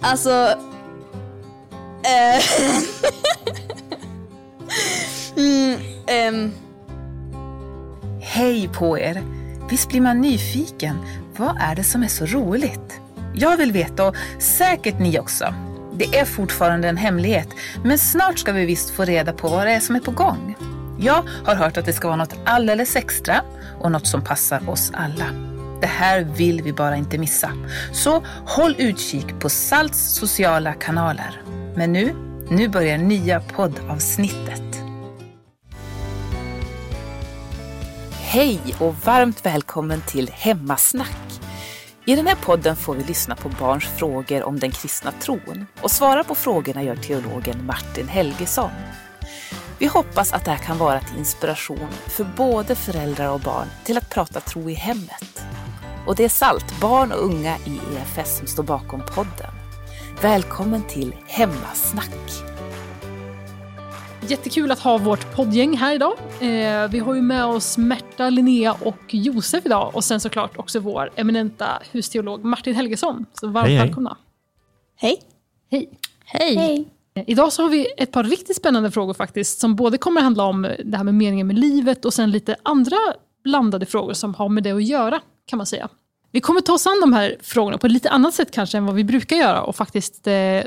Alltså... Eh, mm, ehm, Hej på er! Visst blir man nyfiken. Vad är det som är så roligt? Jag vill veta och säkert ni också. Det är fortfarande en hemlighet, men snart ska vi visst få reda på vad det är som är på gång. Jag har hört att det ska vara något alldeles extra och något som passar oss alla. Det här vill vi bara inte missa. Så håll utkik på Salts sociala kanaler. Men nu, nu börjar nya poddavsnittet. Hej och varmt välkommen till Hemmasnack. I den här podden får vi lyssna på barns frågor om den kristna tron och svara på frågorna gör teologen Martin Helgesson. Vi hoppas att det här kan vara till inspiration för både föräldrar och barn till att prata tro i hemmet. Och det är SALT, barn och unga i EFS som står bakom podden. Välkommen till Hemmasnack. Jättekul att ha vårt poddgäng här idag. Eh, vi har ju med oss Märta, Linnea och Josef idag och sen såklart också vår eminenta husteolog Martin Helgesson. Så varmt Hej, hej. välkomna. hej. Hej. Hej. Hej. Eh, Idag så har vi ett par riktigt spännande frågor faktiskt som både kommer handla om det här med meningen med livet och sen lite andra blandade frågor som har med det att göra kan man säga. Vi kommer ta oss an de här frågorna på ett lite annat sätt kanske än vad vi brukar göra och faktiskt eh,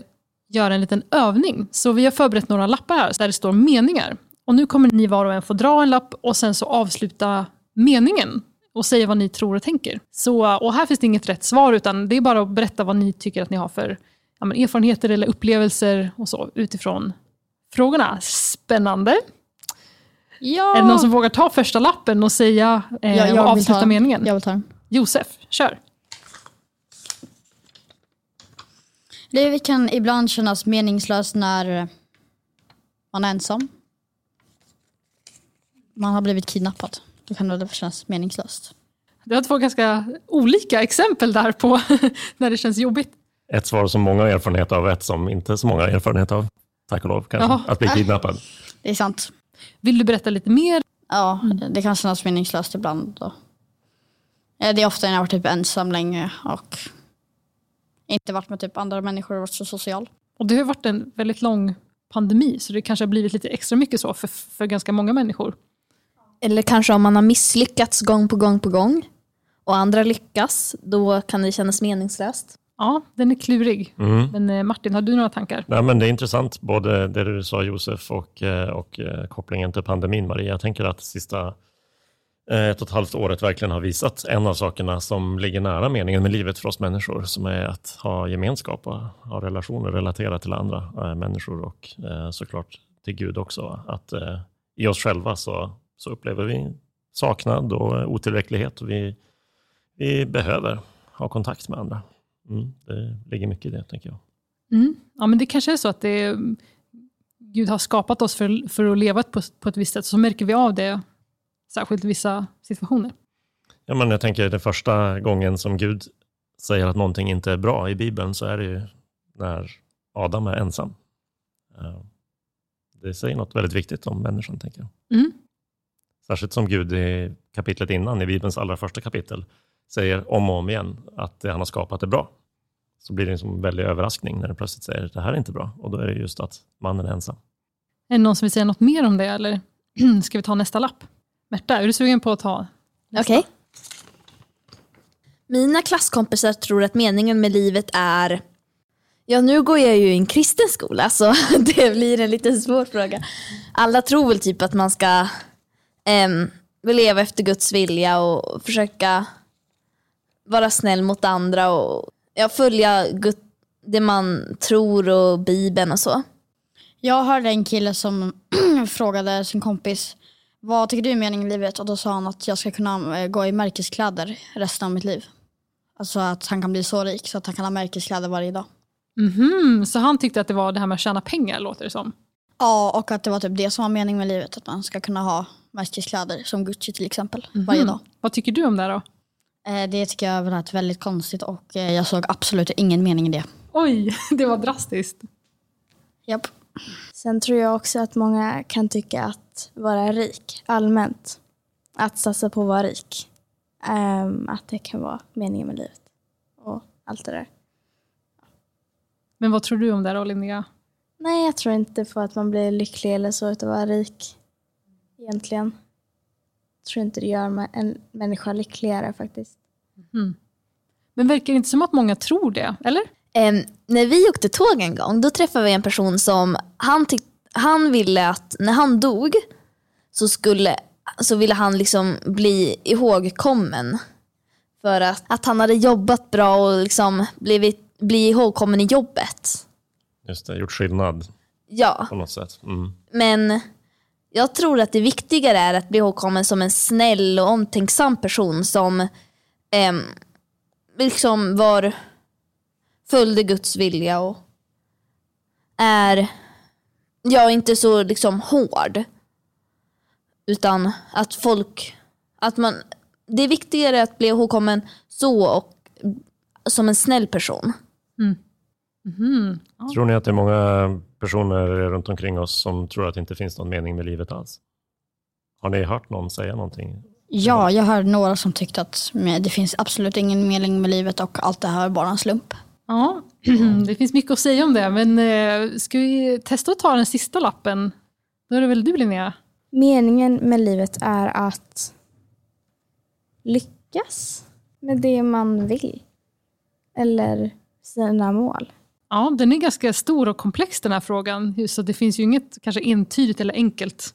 göra en liten övning. Så vi har förberett några lappar här där det står meningar. Och nu kommer ni var och en få dra en lapp och sen så avsluta meningen och säga vad ni tror och tänker. Så, och här finns det inget rätt svar utan det är bara att berätta vad ni tycker att ni har för ja, men erfarenheter eller upplevelser och så utifrån frågorna. Spännande. Ja. Är det någon som vågar ta första lappen och säga eh, Ja, jag och avsluta ta- meningen? Jag vill ta den. Josef, kör. Livet kan ibland kännas meningslöst när man är ensam. Man har blivit kidnappad. Då kan det kännas meningslöst. Du har två ganska olika exempel där på när det känns jobbigt. Ett svar som många har erfarenhet av, ett som inte så många har erfarenhet av. Tack och lov kanske. Jaha. Att bli kidnappad. Det är sant. Vill du berätta lite mer? Ja, det kan kännas meningslöst ibland. Då. Det är ofta när jag har varit typ ensam länge och inte varit med typ andra människor och varit så social. Och det har varit en väldigt lång pandemi så det kanske har blivit lite extra mycket så för, för ganska många människor. Eller kanske om man har misslyckats gång på gång på gång och andra lyckas, då kan det kännas meningslöst. Ja, den är klurig. Mm. Men eh, Martin, har du några tankar? Nej, men det är intressant, både det du sa Josef och, eh, och eh, kopplingen till pandemin Maria. Jag tänker att sista eh, ett och ett halvt året verkligen har visat en av sakerna som ligger nära meningen med livet för oss människor, som är att ha gemenskap och ha relationer, relatera till andra människor och såklart till Gud också. Att i oss själva så, så upplever vi saknad och otillräcklighet och vi, vi behöver ha kontakt med andra. Mm, det ligger mycket i det, tänker jag. Mm. Ja, men det kanske är så att det, Gud har skapat oss för, för att leva på, på ett visst sätt, så märker vi av det, särskilt i vissa situationer. Ja, men jag tänker det första gången som Gud säger att någonting inte är bra i Bibeln så är det ju när Adam är ensam. Eh, Det säger något väldigt viktigt om människan, tänker jag. Mm. Särskilt som Gud i kapitlet innan, i Bibelns allra första kapitel, säger om och om igen att det han har skapat är bra. Så blir det en väldig överraskning när det plötsligt säger att det här är inte bra. Och då är det just att mannen är ensam. Är det någon som vill säga något mer om det, eller ska vi ta nästa lapp? Märta, är du sugen på att ta nästa? Okej. Mina klasskompisar tror att meningen med livet är Ja, nu går jag ju i en kristen skola så det blir en lite svår fråga. Alla tror väl typ att man ska em, leva efter Guds vilja och försöka vara snäll mot andra och ja, följa Gud, det man tror och Bibeln och så. Jag hörde en kille som frågade sin kompis vad tycker du är meningen i livet? Och då sa han att jag ska kunna eh, gå i märkeskläder resten av mitt liv. Alltså att han kan bli så rik så att han kan ha märkeskläder varje dag. Mhm, så han tyckte att det var det här med att tjäna pengar, låter det som. Ja, och att det var typ det som var meningen med livet. Att man ska kunna ha märkeskläder som Gucci till exempel varje dag. Vad tycker du om det här då? Eh, Det tycker jag lät väldigt konstigt och eh, jag såg absolut ingen mening i det. Oj, det var drastiskt. Japp. Sen tror jag också att många kan tycka att vara rik allmänt, att satsa på att vara rik, ehm, att det kan vara meningen med livet och allt det där. Men vad tror du om det här då, Linnea? Nej, jag tror inte på att man blir lycklig eller så utav att vara rik. Egentligen. Tror inte det gör en människa lyckligare faktiskt. Men verkar det inte som att många tror det, eller? Em, när vi åkte tåg en gång, då träffade vi en person som, han, tyck, han ville att när han dog så, skulle, så ville han liksom bli ihågkommen. För att, att han hade jobbat bra och liksom blivit, bli ihågkommen i jobbet. Just det, gjort skillnad Ja, på något sätt. Mm. men jag tror att det viktigare är att bli ihågkommen som en snäll och omtänksam person som eh, liksom var följde Guds vilja och är ja, inte så liksom hård. Utan att folk, att man, det är viktigare att bli ihågkommen så och som en snäll person. Mm. Tror ni att det är många personer runt omkring oss som tror att det inte finns någon mening med livet alls? Har ni hört någon säga någonting? Ja, jag hörde några som tyckte att det finns absolut ingen mening med livet och allt det här är bara en slump. Ja, det finns mycket att säga om det, men eh, ska vi testa att ta den sista lappen? Då är det väl du Linnea? Meningen med livet är att lyckas med det man vill. Eller sina mål. Ja, den är ganska stor och komplex den här frågan, så det finns ju inget kanske entydigt eller enkelt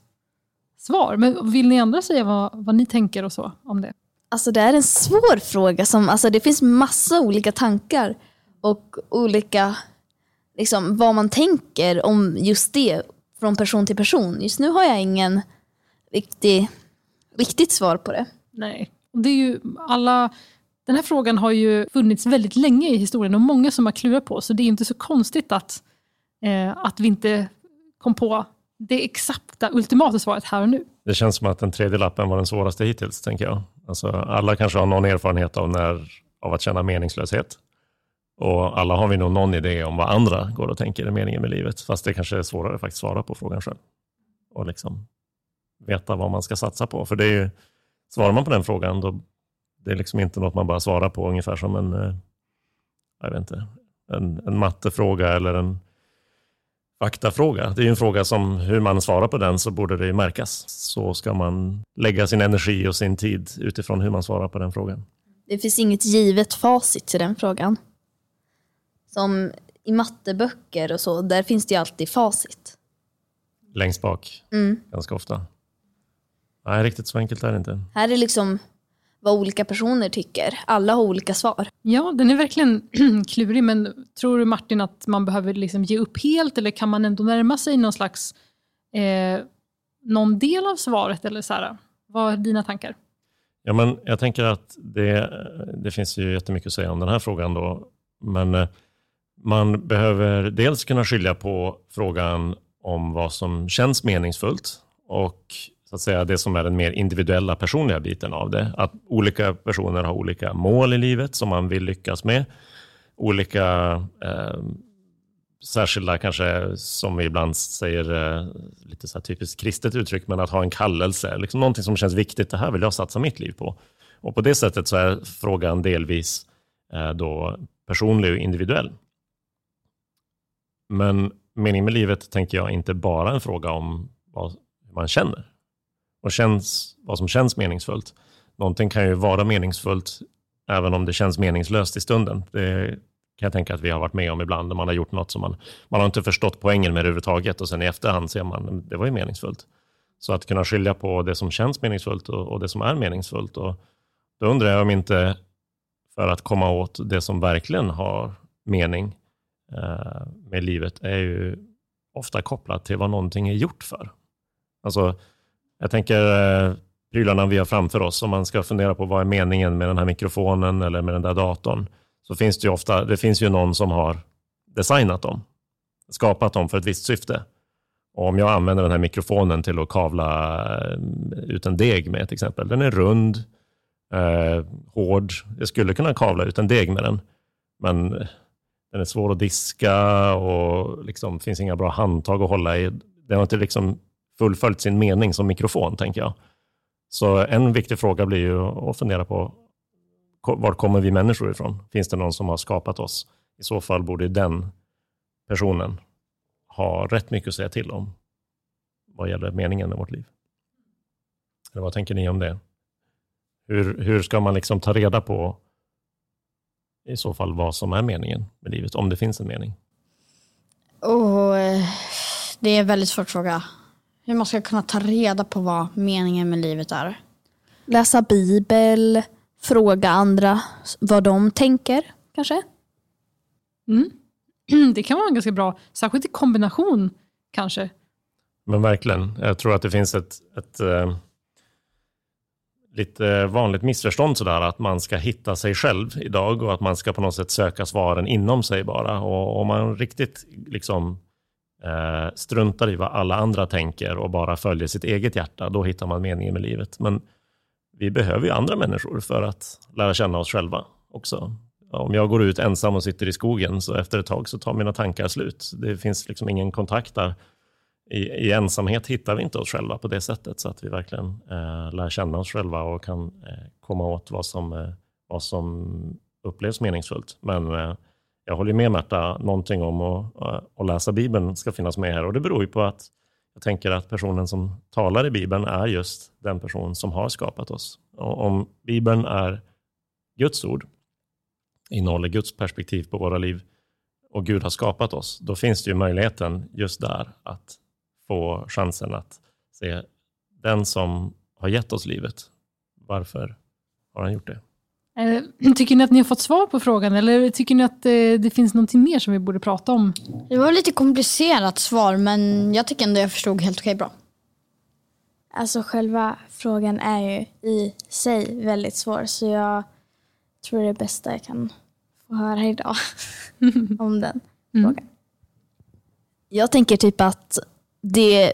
svar. Men vill ni andra säga vad, vad ni tänker och så om det? Alltså det är en svår fråga. Som, alltså det finns massa olika tankar och olika, liksom, vad man tänker om just det från person till person. Just nu har jag ingen riktig, riktigt svar på det. Nej. Det är ju alla, den här frågan har ju funnits väldigt länge i historien och många som har klurat på, så det är inte så konstigt att, eh, att vi inte kom på det exakta ultimata svaret här och nu. Det känns som att den tredje lappen var den svåraste hittills, tänker jag. Alltså, alla kanske har någon erfarenhet av, när, av att känna meningslöshet. Och alla har vi nog någon idé om vad andra går och tänker är meningen med livet. Fast det kanske är svårare att faktiskt svara på frågan själv. Och liksom veta vad man ska satsa på. För det är ju, svarar man på den frågan, då det är liksom inte något man bara svarar på ungefär som en, eh, jag vet inte, en, en mattefråga eller en faktafråga. Det är en fråga som hur man svarar på den så borde det märkas. Så ska man lägga sin energi och sin tid utifrån hur man svarar på den frågan. Det finns inget givet facit till den frågan. Som i matteböcker och så, där finns det ju alltid facit. Längst bak, Mm. ganska ofta. Nej, riktigt så enkelt är det inte. Här är liksom vad olika personer tycker. Alla har olika svar. Ja, den är verkligen klurig, men tror du Martin att man behöver liksom ge upp helt eller kan man ändå närma sig någon slags eh, någon del av svaret? Eller så här, vad är dina tankar? Ja, men jag tänker att det, det finns ju jättemycket att säga om den här frågan. Då, men eh, man behöver dels kunna skilja på frågan om vad som känns meningsfullt och så att säga, det som är den mer individuella personliga biten av det. Att olika personer har olika mål i livet som man vill lyckas med. Olika eh, särskilda, kanske som vi ibland säger, eh, lite så här typiskt kristet uttryck, men att ha en kallelse. Liksom någonting som känns viktigt, det här vill jag satsa mitt liv på. Och på det sättet så är frågan delvis eh, då personlig och individuell. Men mening med livet tänker jag inte bara en fråga om vad man känner och känns, vad som känns meningsfullt. Någonting kan ju vara meningsfullt även om det känns meningslöst i stunden. Det kan jag tänka att vi har varit med om ibland när man har gjort något som man, man har inte förstått poängen med överhuvudtaget och sen i efterhand ser man att det var ju meningsfullt. Så att kunna skilja på det som känns meningsfullt och, och det som är meningsfullt. Och då undrar jag om inte för att komma åt det som verkligen har mening eh, med livet är ju ofta kopplat till vad någonting är gjort för. Alltså, jag tänker eh, prylarna vi har framför oss, om man ska fundera på vad är meningen med den här mikrofonen eller med den där datorn, så finns det ju ofta, det finns ju någon som har designat dem, skapat dem för ett visst syfte. Och om jag använder den här mikrofonen till att kavla eh, ut en deg med till exempel, den är rund, eh, hård, jag skulle kunna kavla ut en deg med den, men den är svår att diska och liksom finns inga bra handtag att hålla i. Den har inte liksom fullföljt sin mening som mikrofon, tänker jag. Så en viktig fråga blir ju att fundera på var kommer vi människor ifrån? Finns det någon som har skapat oss? I så fall borde den personen ha rätt mycket att säga till om vad gäller meningen med vårt liv. Eller vad tänker ni om det? Hur, hur ska man liksom ta reda på i så fall vad som är meningen med livet, om det finns en mening? Oh, det är en väldigt svår fråga. Hur man ska kunna ta reda på vad meningen med livet är. Läsa bibel, fråga andra vad de tänker kanske. Mm. Det kan vara en ganska bra, särskilt i kombination kanske. Men verkligen, jag tror att det finns ett, ett eh, lite vanligt missförstånd sådär att man ska hitta sig själv idag och att man ska på något sätt söka svaren inom sig bara. Och om man riktigt liksom eh, struntar i vad alla andra tänker och bara följer sitt eget hjärta, då hittar man meningen med livet. Men vi behöver ju andra människor för att lära känna oss själva också. Om jag går ut ensam och sitter i skogen, så efter ett tag så tar mina tankar slut. Det finns liksom ingen kontakt där. I, I, ensamhet hittar vi inte oss själva på det sättet, så att vi verkligen eh, lär känna oss själva och kan eh, komma åt vad som, eh, vad som upplevs meningsfullt. Men eh, jag håller med Märta, någonting om att, eh, att läsa Bibeln ska finnas med här och det beror ju på att jag tänker att personen som talar i Bibeln är just den person som har skapat oss. Och om Bibeln är Guds ord, innehåller Guds perspektiv på våra liv och Gud har skapat oss, då finns det ju möjligheten just där att få chansen att se den som har gett oss livet. Varför har han gjort det? Eh, tycker ni att ni har fått svar på frågan eller tycker ni att det, eh, det finns något mer som vi borde prata om? Det var lite komplicerat svar men jag tycker ändå jag förstod helt okej bra. Alltså själva frågan är ju i sig väldigt svår så jag tror det är bästa jag kan få höra idag om den mm. frågan. Jag tänker typ att det,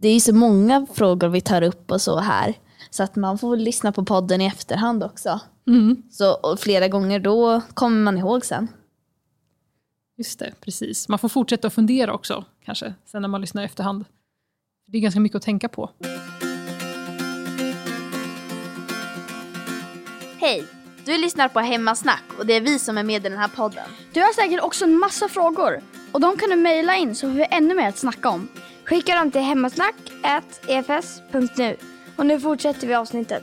det är så många frågor vi tar upp och så här. Så att man får lyssna på podden i efterhand också. Mm. Så flera gånger då kommer man ihåg sen. Just det, precis. Man får fortsätta att fundera också kanske, sen när man lyssnar i efterhand. Det är ganska mycket att tänka på. Hej! Du lyssnar på Hemmasnack och det är vi som är med i den här podden. Du har säkert också en massa frågor och de kan du mejla in så får vi ännu mer att snacka om. Skicka dem till hemmasnack.efs.nu. Och nu fortsätter vi avsnittet.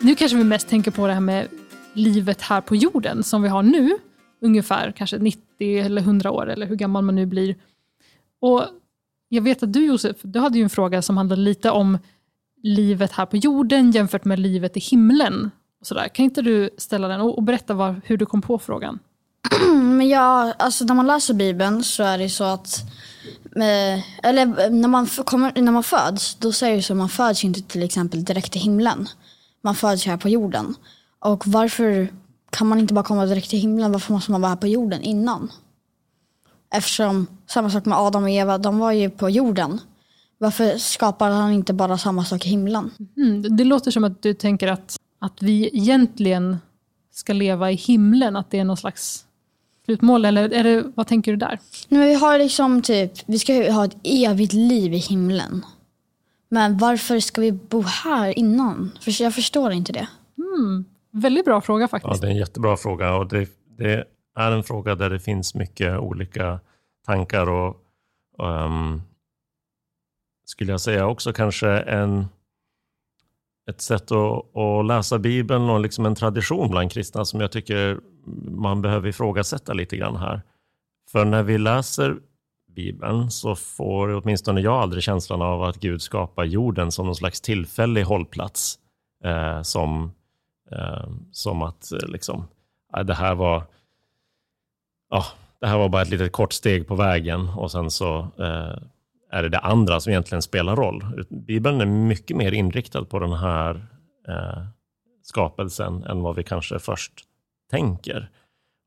Nu kanske vi mest tänker på det här med livet här på jorden som vi har nu. Ungefär kanske 90 eller 100 år eller hur gammal man nu blir. Och jag vet att du Josef, du hade ju en fråga som handlade lite om livet här på jorden jämfört med livet i himlen. Och sådär. Kan inte du ställa den och, berätta var, hur du kom på frågan? Men ja, alltså när man läser Bibeln så är det så att eh, eller eh, när man, kommer, när man föds, då säger det så att man föds inte till exempel direkt till himlen. Man föds här på jorden. Och varför kan man inte bara komma direkt till himlen? Varför måste man vara här på jorden innan? Eftersom samma sak med Adam och Eva, de var ju på jorden. Varför skapar han inte bara samma sak i himlen? Mm, det låter som att du tänker att, att vi egentligen ska leva i himlen, att det är någon slags slutmål, eller är det, vad tänker du där? Nej, men vi har liksom typ, vi ska ha ett evigt liv i himlen. Men varför ska vi bo här innan? För jag förstår inte det. Mm, väldigt bra fråga faktiskt. Ja, det är en jättebra fråga och det, det är en fråga där det finns mycket olika tankar och um, skulle jag säga också kanske en, ett sätt att, att läsa Bibeln och liksom en tradition bland kristna som jag tycker man behöver ifrågasätta lite grann här. För när vi läser Bibeln så får åtminstone jag aldrig känslan av att Gud skapar jorden som någon slags tillfällig hållplats. Eh, som, eh, som att eh, liksom, ah, det här var ja, det här var bara ett litet kort steg på vägen och sen så eh, är det det andra som egentligen spelar roll. Bibeln är mycket mer inriktad på den här eh, skapelsen än vad vi kanske först tänker.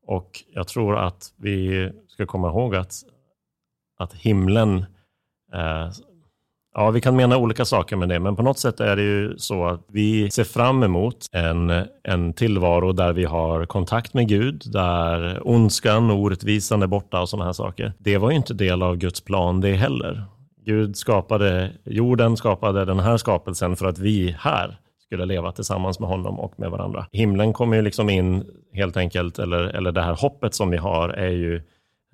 Och jag tror att vi ska komma ihåg att, att himlen eh, Ja, vi kan mena olika saker med det, men på något sätt är det ju så att vi ser fram emot en, en tillvaro där vi har kontakt med Gud, där ondskan och orättvisan är borta och sådana här saker. Det var ju inte del av Guds plan det heller. Gud skapade jorden, skapade den här skapelsen för att vi här skulle leva tillsammans med honom och med varandra. Himlen kommer ju liksom in helt enkelt, eller, eller det här hoppet som vi har är ju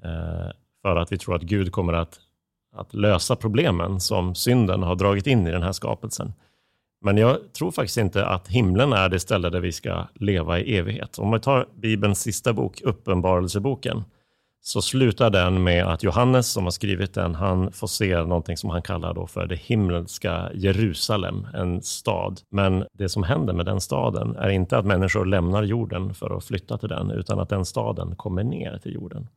eh, för att vi tror att Gud kommer att, att lösa problemen som synden har dragit in i den här skapelsen. Men jag tror faktiskt inte att himlen är det ställe där vi ska leva i evighet. Om vi tar Bibelns sista bok, Uppenbarelseboken, så slutar den med att Johannes som har skrivit den, han får se någonting som han kallar då för det himmelska Jerusalem, en stad. Men det som händer med den staden är inte att människor lämnar jorden för att flytta till den, utan att den staden kommer ner till jorden.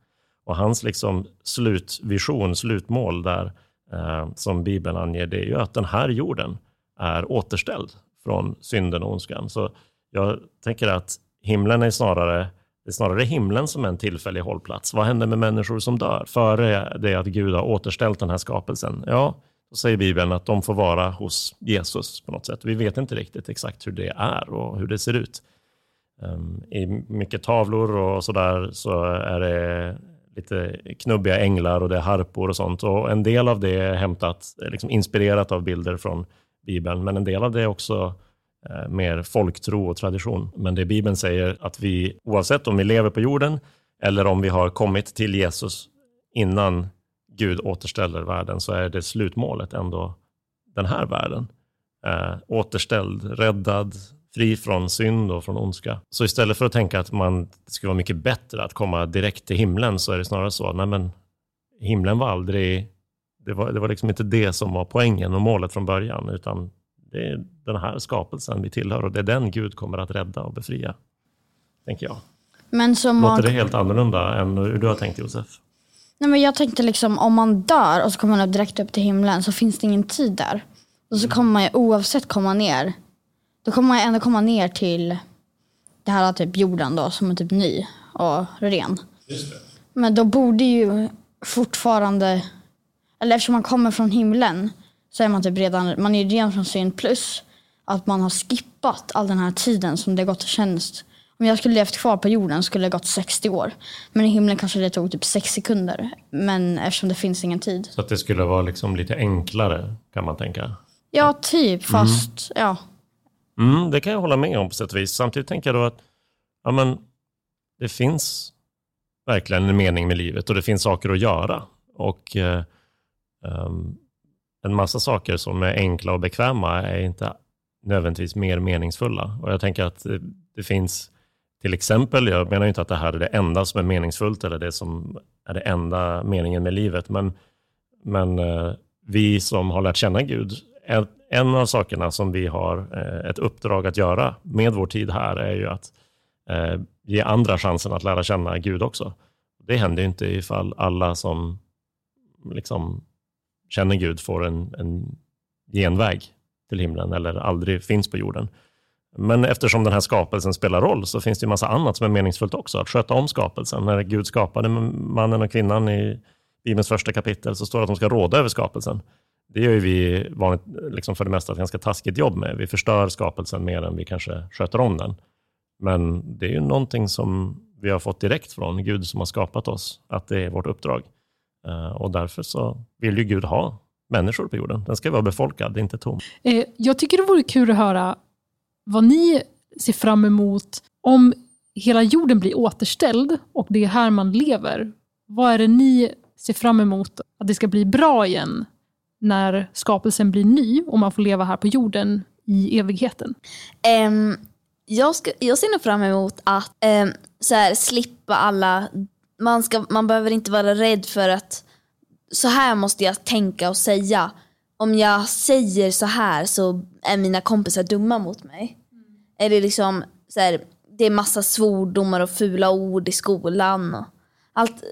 Och hans liksom slutvision, slutmål där, eh, som Bibeln anger, det är ju att den här jorden är återställd från synden och ondskan. Så jag tänker att himlen är snarare det är snarare himlen som är en tillfällig hållplats. Vad händer med människor som dör före det att Gud har återställt den här skapelsen? Ja, då säger Bibeln att de får vara hos Jesus på något sätt. Vi vet inte riktigt exakt hur det är och hur det ser ut. Ehm, I mycket tavlor och sådär så är det lite knubbiga änglar och det är harpor och sånt. Och en del av det är hämtat, liksom inspirerat av bilder från Bibeln, men en del av det är också Eh, mer folktro och tradition. Men det Bibeln säger att vi, oavsett om vi lever på jorden eller om vi har kommit till Jesus innan Gud återställer världen, så är det slutmålet ändå den här världen. Eh, återställd, räddad, fri från synd och från ondska. Så istället för att tänka att man, det skulle vara mycket bättre att komma direkt till himlen, så är det snarare så, nej men himlen var aldrig det var, det var liksom inte det som var poängen och målet från början, utan det är den här skapelsen vi tillhör och det är den Gud kommer att rädda och befria, tänker jag. Men som Låter man, det helt annorlunda än hur du har tänkt Josef? nej men jag tänkte liksom om man dör och så kommer man direkt upp till himlen så finns det ingen tid där. Och så kommer man ju oavsett komma ner. Då kommer man ändå komma ner till det här typ jorden då som är typ ny och ren. Men då borde ju fortfarande, eller eftersom man kommer från himlen så är man typ redan, man är ren från synd plus att man har skippat all den här tiden som det gått i tjänst. Om jag skulle levt kvar på jorden skulle det gått 60 år. Men i himlen kanske det tog typ 6 sekunder. Men eftersom det finns ingen tid. Så att det skulle vara liksom lite enklare, kan man tänka. Ja, typ. Fast ja. Mm, det kan jag hålla med om på sätt och vis. Samtidigt tänker jag då att ja, men, det finns verkligen en mening med livet och det finns saker att göra. Och eh, ehm, en massa saker som är enkla och bekväma är inte nödvändigtvis mer meningsfulla. Och jag tänker att eh, det, finns till exempel, jag menar inte att det här är det enda som är meningsfullt eller det som är det enda meningen med livet, men, men eh, vi som har lärt känna Gud, en, av sakerna som vi har eh, ett uppdrag att göra med vår tid här är ju att ge andra chansen att lära känna Gud också. Det händer ju inte ifall alla som liksom känner Gud får en, en genväg till himlen eller aldrig finns på jorden. Men eftersom den här skapelsen spelar roll så finns det ju massa annat som är meningsfullt också. Att sköta om skapelsen. När Gud skapade mannen och kvinnan i Bibelns första kapitel så står det att de ska råda över skapelsen. Det gör ju vi vanligt, liksom för det mesta ett ganska taskigt jobb med. Vi förstör skapelsen mer än vi kanske sköter om den. Men det är ju någonting som vi har fått direkt från Gud som har skapat oss, att det är vårt uppdrag. Eh, Och därför så vill ju Gud ha människor på jorden. Den ska vara befolkad, inte tom. Eh, jag tycker det vore kul att höra vad ni ser fram emot om hela jorden blir återställd och det är här man lever. Vad är det ni ser fram emot att det ska bli bra igen när skapelsen blir ny och man får leva här på jorden i evigheten? Ehm, jag, ska, jag ser nog fram emot att ehm, så här, slippa alla... Man, ska, man behöver inte vara rädd för att så här måste jag tänka och säga. Om jag säger så här så är mina kompisar dumma mot mig. Eller liksom, så här, det är massa svordomar och fula ord i skolan. Och allt,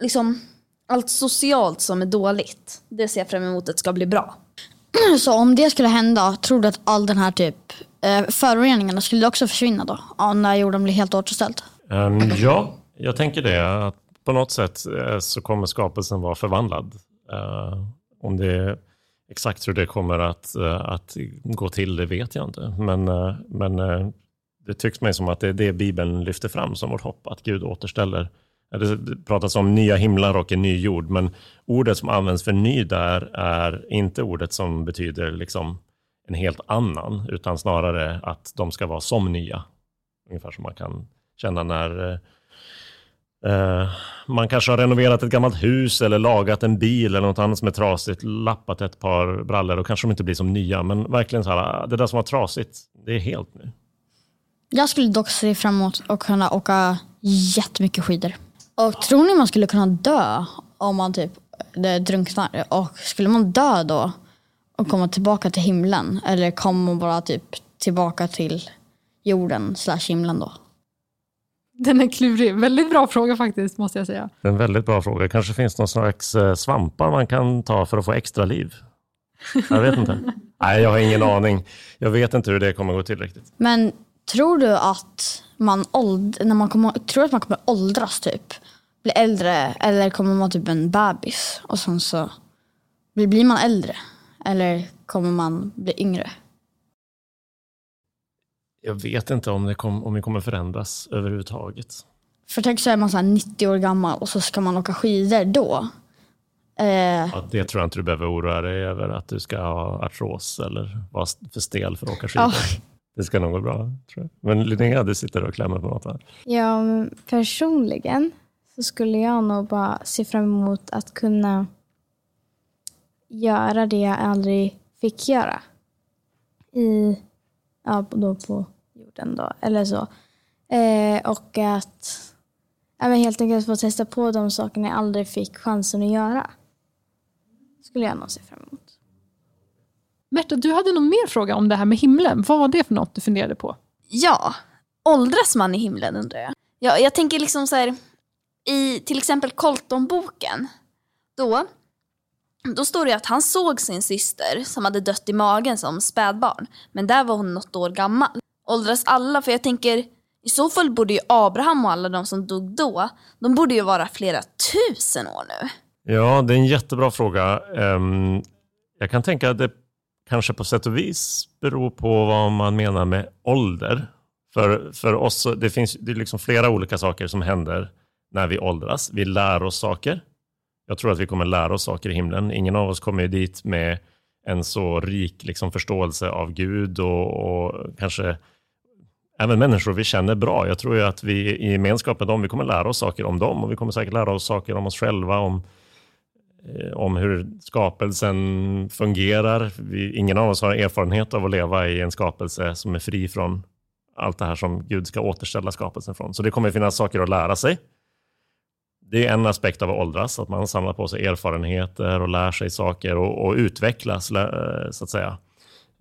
liksom, allt socialt som är dåligt. Det ser jag fram emot att ska bli bra. Så om det skulle hända, tror du att all den här typ eh, föroreningarna skulle också försvinna då? Ja, när jorden blir helt återställd? Ehm, ja, jag tänker det. Att på något sätt eh, så kommer skapelsen vara förvandlad. Eh, om det exakt hur det kommer att, eh, att gå till, det vet jag inte. Men, men det tycks mig som att det är det Bibeln lyfter fram som vårt hopp, att Gud återställer. Det pratas om nya himlar och en ny jord, men ordet som används för ny där är inte ordet som betyder liksom en helt annan, utan snarare att de ska vara som nya. Ungefär som man kan känna när Eh, man kanske har renoverat ett gammalt hus eller lagat en bil eller något annat som är trasigt, lappat ett par brallor Då kanske de inte blir som nya. Men verkligen så här, ah, det där som var trasigt, det är helt nu. Jag skulle dock se fram emot att kunna åka jättemycket skidor. Och tror ni man skulle kunna dö om man typ drunknar? Och skulle man dö då och komma tillbaka till himlen? Eller kommer man bara typ tillbaka till jorden slash himlen då? Den är klurig. Väldigt bra fråga faktiskt, måste jag säga. Det är en väldigt bra fråga. kanske finns någon slags eh, svampar man kan ta för att få extra liv. Jag vet inte. Nej, jag har ingen aning. Jag vet inte hur det kommer gå till riktigt. Men tror du att man, åld när man kommer, tror att man kommer åldras typ? Bli äldre eller kommer man typ en bebis och sen så blir blir man äldre? Eller kommer man bli yngre? Jag vet inte om, det kom, om vi kommer förändras överhuvudtaget. För tänk så är man så här 90 år gammal och så ska man åka skidor då. Eh, Ja, det tror jag inte du behöver oroa dig över, att du ska ha artros eller vara för stel för att åka skidor. Ja. Det ska nog gå bra, tror jag. Men Linnea, du sitter och klämmer på något här. Ja, personligen så skulle jag nog bara se fram emot att kunna göra det jag aldrig fick göra. I, ja, då på jorden då, eller så. Eh, och att ja, men helt enkelt få testa på de sakerna jag aldrig fick chansen att göra. Skulle jag nog se fram emot. Märta, du hade någon mer fråga om det här med himlen. Vad var det för något du funderade på? Ja, åldras man i himlen undrar jag. Ja, jag tänker liksom så här, i till exempel Colton-boken, då, då står det att han såg sin syster som hade dött i magen som spädbarn, men där var hon något år gammal. Åldras alla? För jag tänker, i så fall borde ju Abraham och alla de som dog då, de borde ju vara flera tusen år nu. Ja, det är en jättebra fråga. Ehm, jag kan tänka att det kanske på sätt och vis beror på vad man menar med ålder. För, för oss, det finns det är liksom flera olika saker som händer när vi åldras. Vi lär oss saker. Jag tror att vi kommer lära oss saker i himlen. Ingen av oss kommer ju dit med en så rik liksom, förståelse av Gud och, och kanske även människor vi känner bra. Jag tror ju att vi i gemenskap med dem, vi kommer lära oss saker om dem och vi kommer säkert lära oss saker om oss själva, om, eh, om hur skapelsen fungerar. Vi, ingen av oss har erfarenhet av att leva i en skapelse som är fri från allt det här som Gud ska återställa skapelsen från. Så det kommer finnas saker att lära sig. Det är en aspekt av att åldras, att man samlar på sig erfarenheter och lär sig saker och, och utvecklas, eh, så att säga.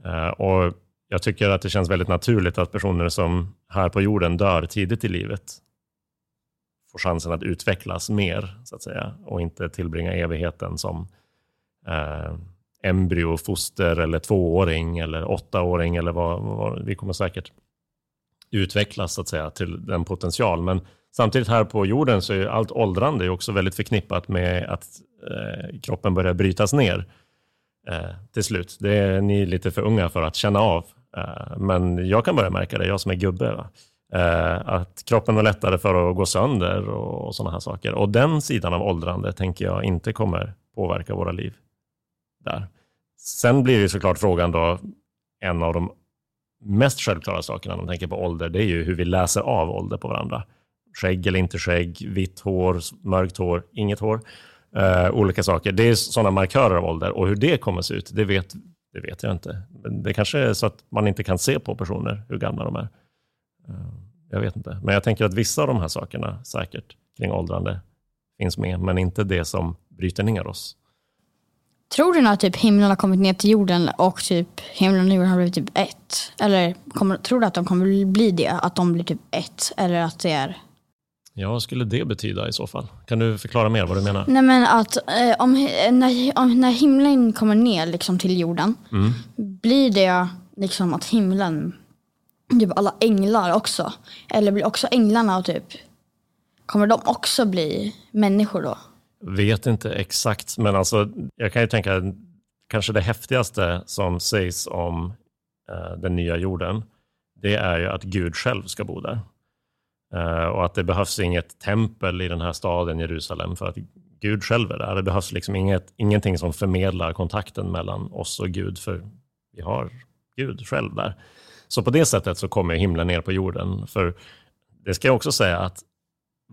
Eh, och jag tycker att det känns väldigt naturligt att personer som här på jorden dör tidigt i livet får chansen att utvecklas mer, så att säga, och inte tillbringa evigheten som eh, embryo, foster eller tvååring eller åttaåring eller vad, vad vi kommer säkert utvecklas så att säga till den potential. Men samtidigt här på jorden så är allt åldrande också väldigt förknippat med att eh, kroppen börjar brytas ner eh, till slut. Det är ni lite för unga för att känna av. Eh, men jag kan börja märka det, jag som är gubbe. Va? Eh, att kroppen är lättare för att gå sönder och, sådana här saker. Och den sidan av åldrande tänker jag inte kommer påverka våra liv där. Sen blir det såklart frågan då, en av de mest självklara sakerna när man tänker på ålder, det är ju hur vi läser av ålder på varandra. Skägg eller inte skägg, vitt hår, mörkt hår, inget hår. Uh, olika saker. Det är sådana markörer av ålder och hur det kommer se ut, det vet, det vet jag inte. Men det kanske är så att man inte kan se på personer hur gamla de är. Eh, jag vet inte. Men jag tänker att vissa av de här sakerna säkert kring åldrande finns med, men inte det som bryter ner oss. tror du när typ himlen har kommit ner till jorden och typ himlen och jorden har blivit typ ett? Eller kommer, tror du att de kommer bli det? Att de blir typ ett? Eller att det är... Ja, vad skulle det betyda i så fall? Kan du förklara mer vad du menar? Nej men att eh, om, när, om, när himlen kommer ner liksom till jorden, blir det liksom att himlen, typ alla änglar också, eller blir också änglarna typ, kommer de också bli människor då? Vet inte exakt, men alltså, jag kan ju tänka kanske det häftigaste som sägs om eh, den nya jorden, det är ju att Gud själv ska bo där. Eh, och att det behövs inget tempel i den här staden Jerusalem för att Gud själv är där. Det behövs liksom inget, ingenting som förmedlar kontakten mellan oss och Gud, för vi har Gud själv där. Så på det sättet så kommer himlen ner på jorden. För det ska jag också säga att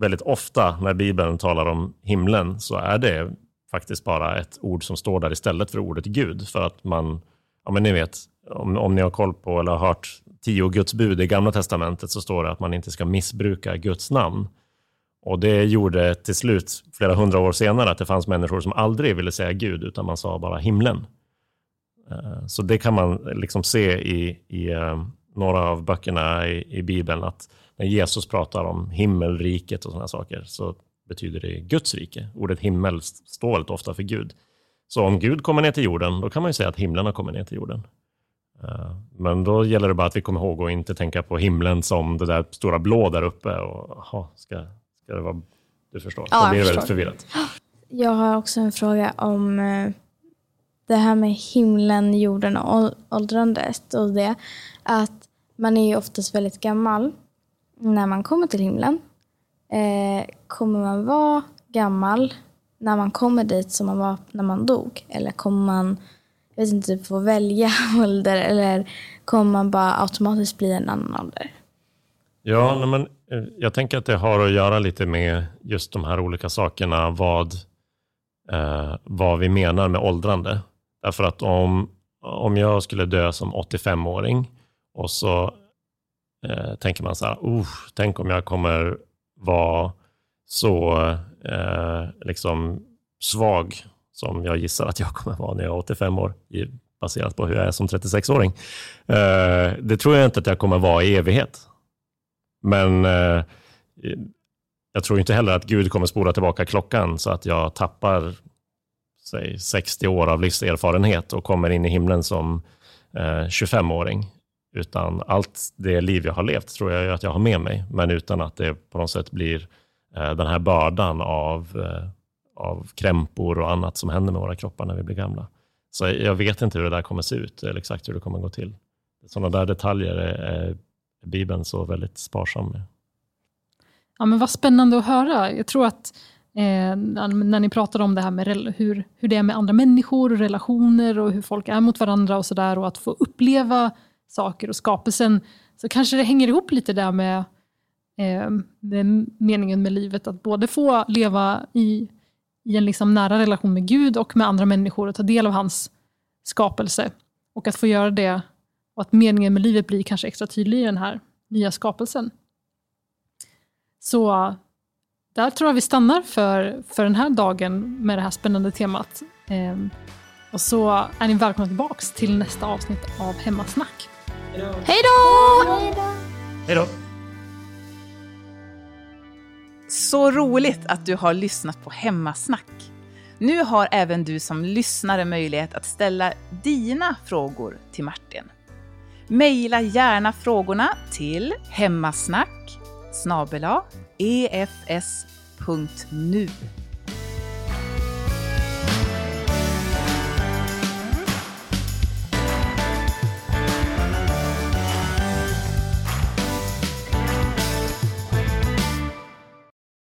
väldigt ofta när Bibeln talar om himlen så är det faktiskt bara ett ord som står där istället för ordet Gud. För att man, ja men ni vet, om, om ni har koll på eller har hört tio Guds bud i Gamla Testamentet så står det att man inte ska missbruka Guds namn. Och det gjorde till slut, flera hundra år senare, att det fanns människor som aldrig ville säga Gud, utan man sa bara himlen. Eh, så det kan man liksom se i, i eh, några av böckerna i, i Bibeln, att när Jesus pratar om himmelriket och sådana saker, så betyder det Guds rike. Ordet himmel står ofta för Gud. Så om Gud kommer ner till jorden, då kan man ju säga att himlen har kommit ner till jorden. Eh, men då gäller det bara att vi kommer ihåg att inte tänka på himlen som det där stora blå där uppe. Och, aha, ska, ska det vara, du förstår, Ja, blir det jag väldigt förvirrat. Jag har också en fråga om eh, det här med himlen, jorden och ål- åldrandet. Och det, att man är ju oftast väldigt gammal när man kommer till himlen. Eh, kommer man vara gammal när man kommer dit som man var när man dog? Eller kommer man vet inte, typ få välja ålder? Eller kommer man bara automatiskt bli en annan ålder? Ja, nej, men eh, jag tänker att det har att göra lite med just de här olika sakerna, vad, eh, vad vi menar med åldrande. Därför att om, om jag skulle dö som 85-åring och så eh, tänker man så här, oh, tänk om jag kommer vara så eh, liksom svag som jag gissar att jag kommer vara när jag är 85 år, baserat på hur jag är som 36-åring. Eh, det tror jag inte att jag kommer vara i evighet. Men eh, jag tror inte heller att Gud kommer spola tillbaka klockan så att jag tappar säg, 60 år av livserfarenhet och kommer in i himlen som eh, 25-åring. Utan allt det liv jag har levt tror jag att jag har med mig, men utan att det på något sätt blir den här bördan av, av krämpor och annat som händer med våra kroppar när vi blir gamla. Så jag vet inte hur det där kommer se ut, eller exakt hur det kommer gå till. Sådana där detaljer är, Bibeln så väldigt sparsam med. Ja, men vad spännande att höra. Jag tror att eh, när ni pratar om det här med hur, hur det är med andra människor och relationer och hur folk är mot varandra och sådär och att få uppleva saker och skapelsen så kanske det hänger ihop lite där med, eh, med meningen med livet. Att både få leva i, i en liksom nära relation med Gud och med andra människor och ta del av hans skapelse. Och att få göra det och att meningen med livet blir kanske extra tydlig i den här nya skapelsen. Så där tror jag vi stannar för, för den här dagen med det här spännande temat. Ehm, och så är ni välkomna tillbaka till nästa avsnitt av Hemmasnack. Hej då! Hej då! Så roligt att du har lyssnat på Hemmasnack. Nu har även du som lyssnare möjlighet att ställa dina frågor till Martin. Maila gärna frågorna till hemmasnack snabel-a efs.nu.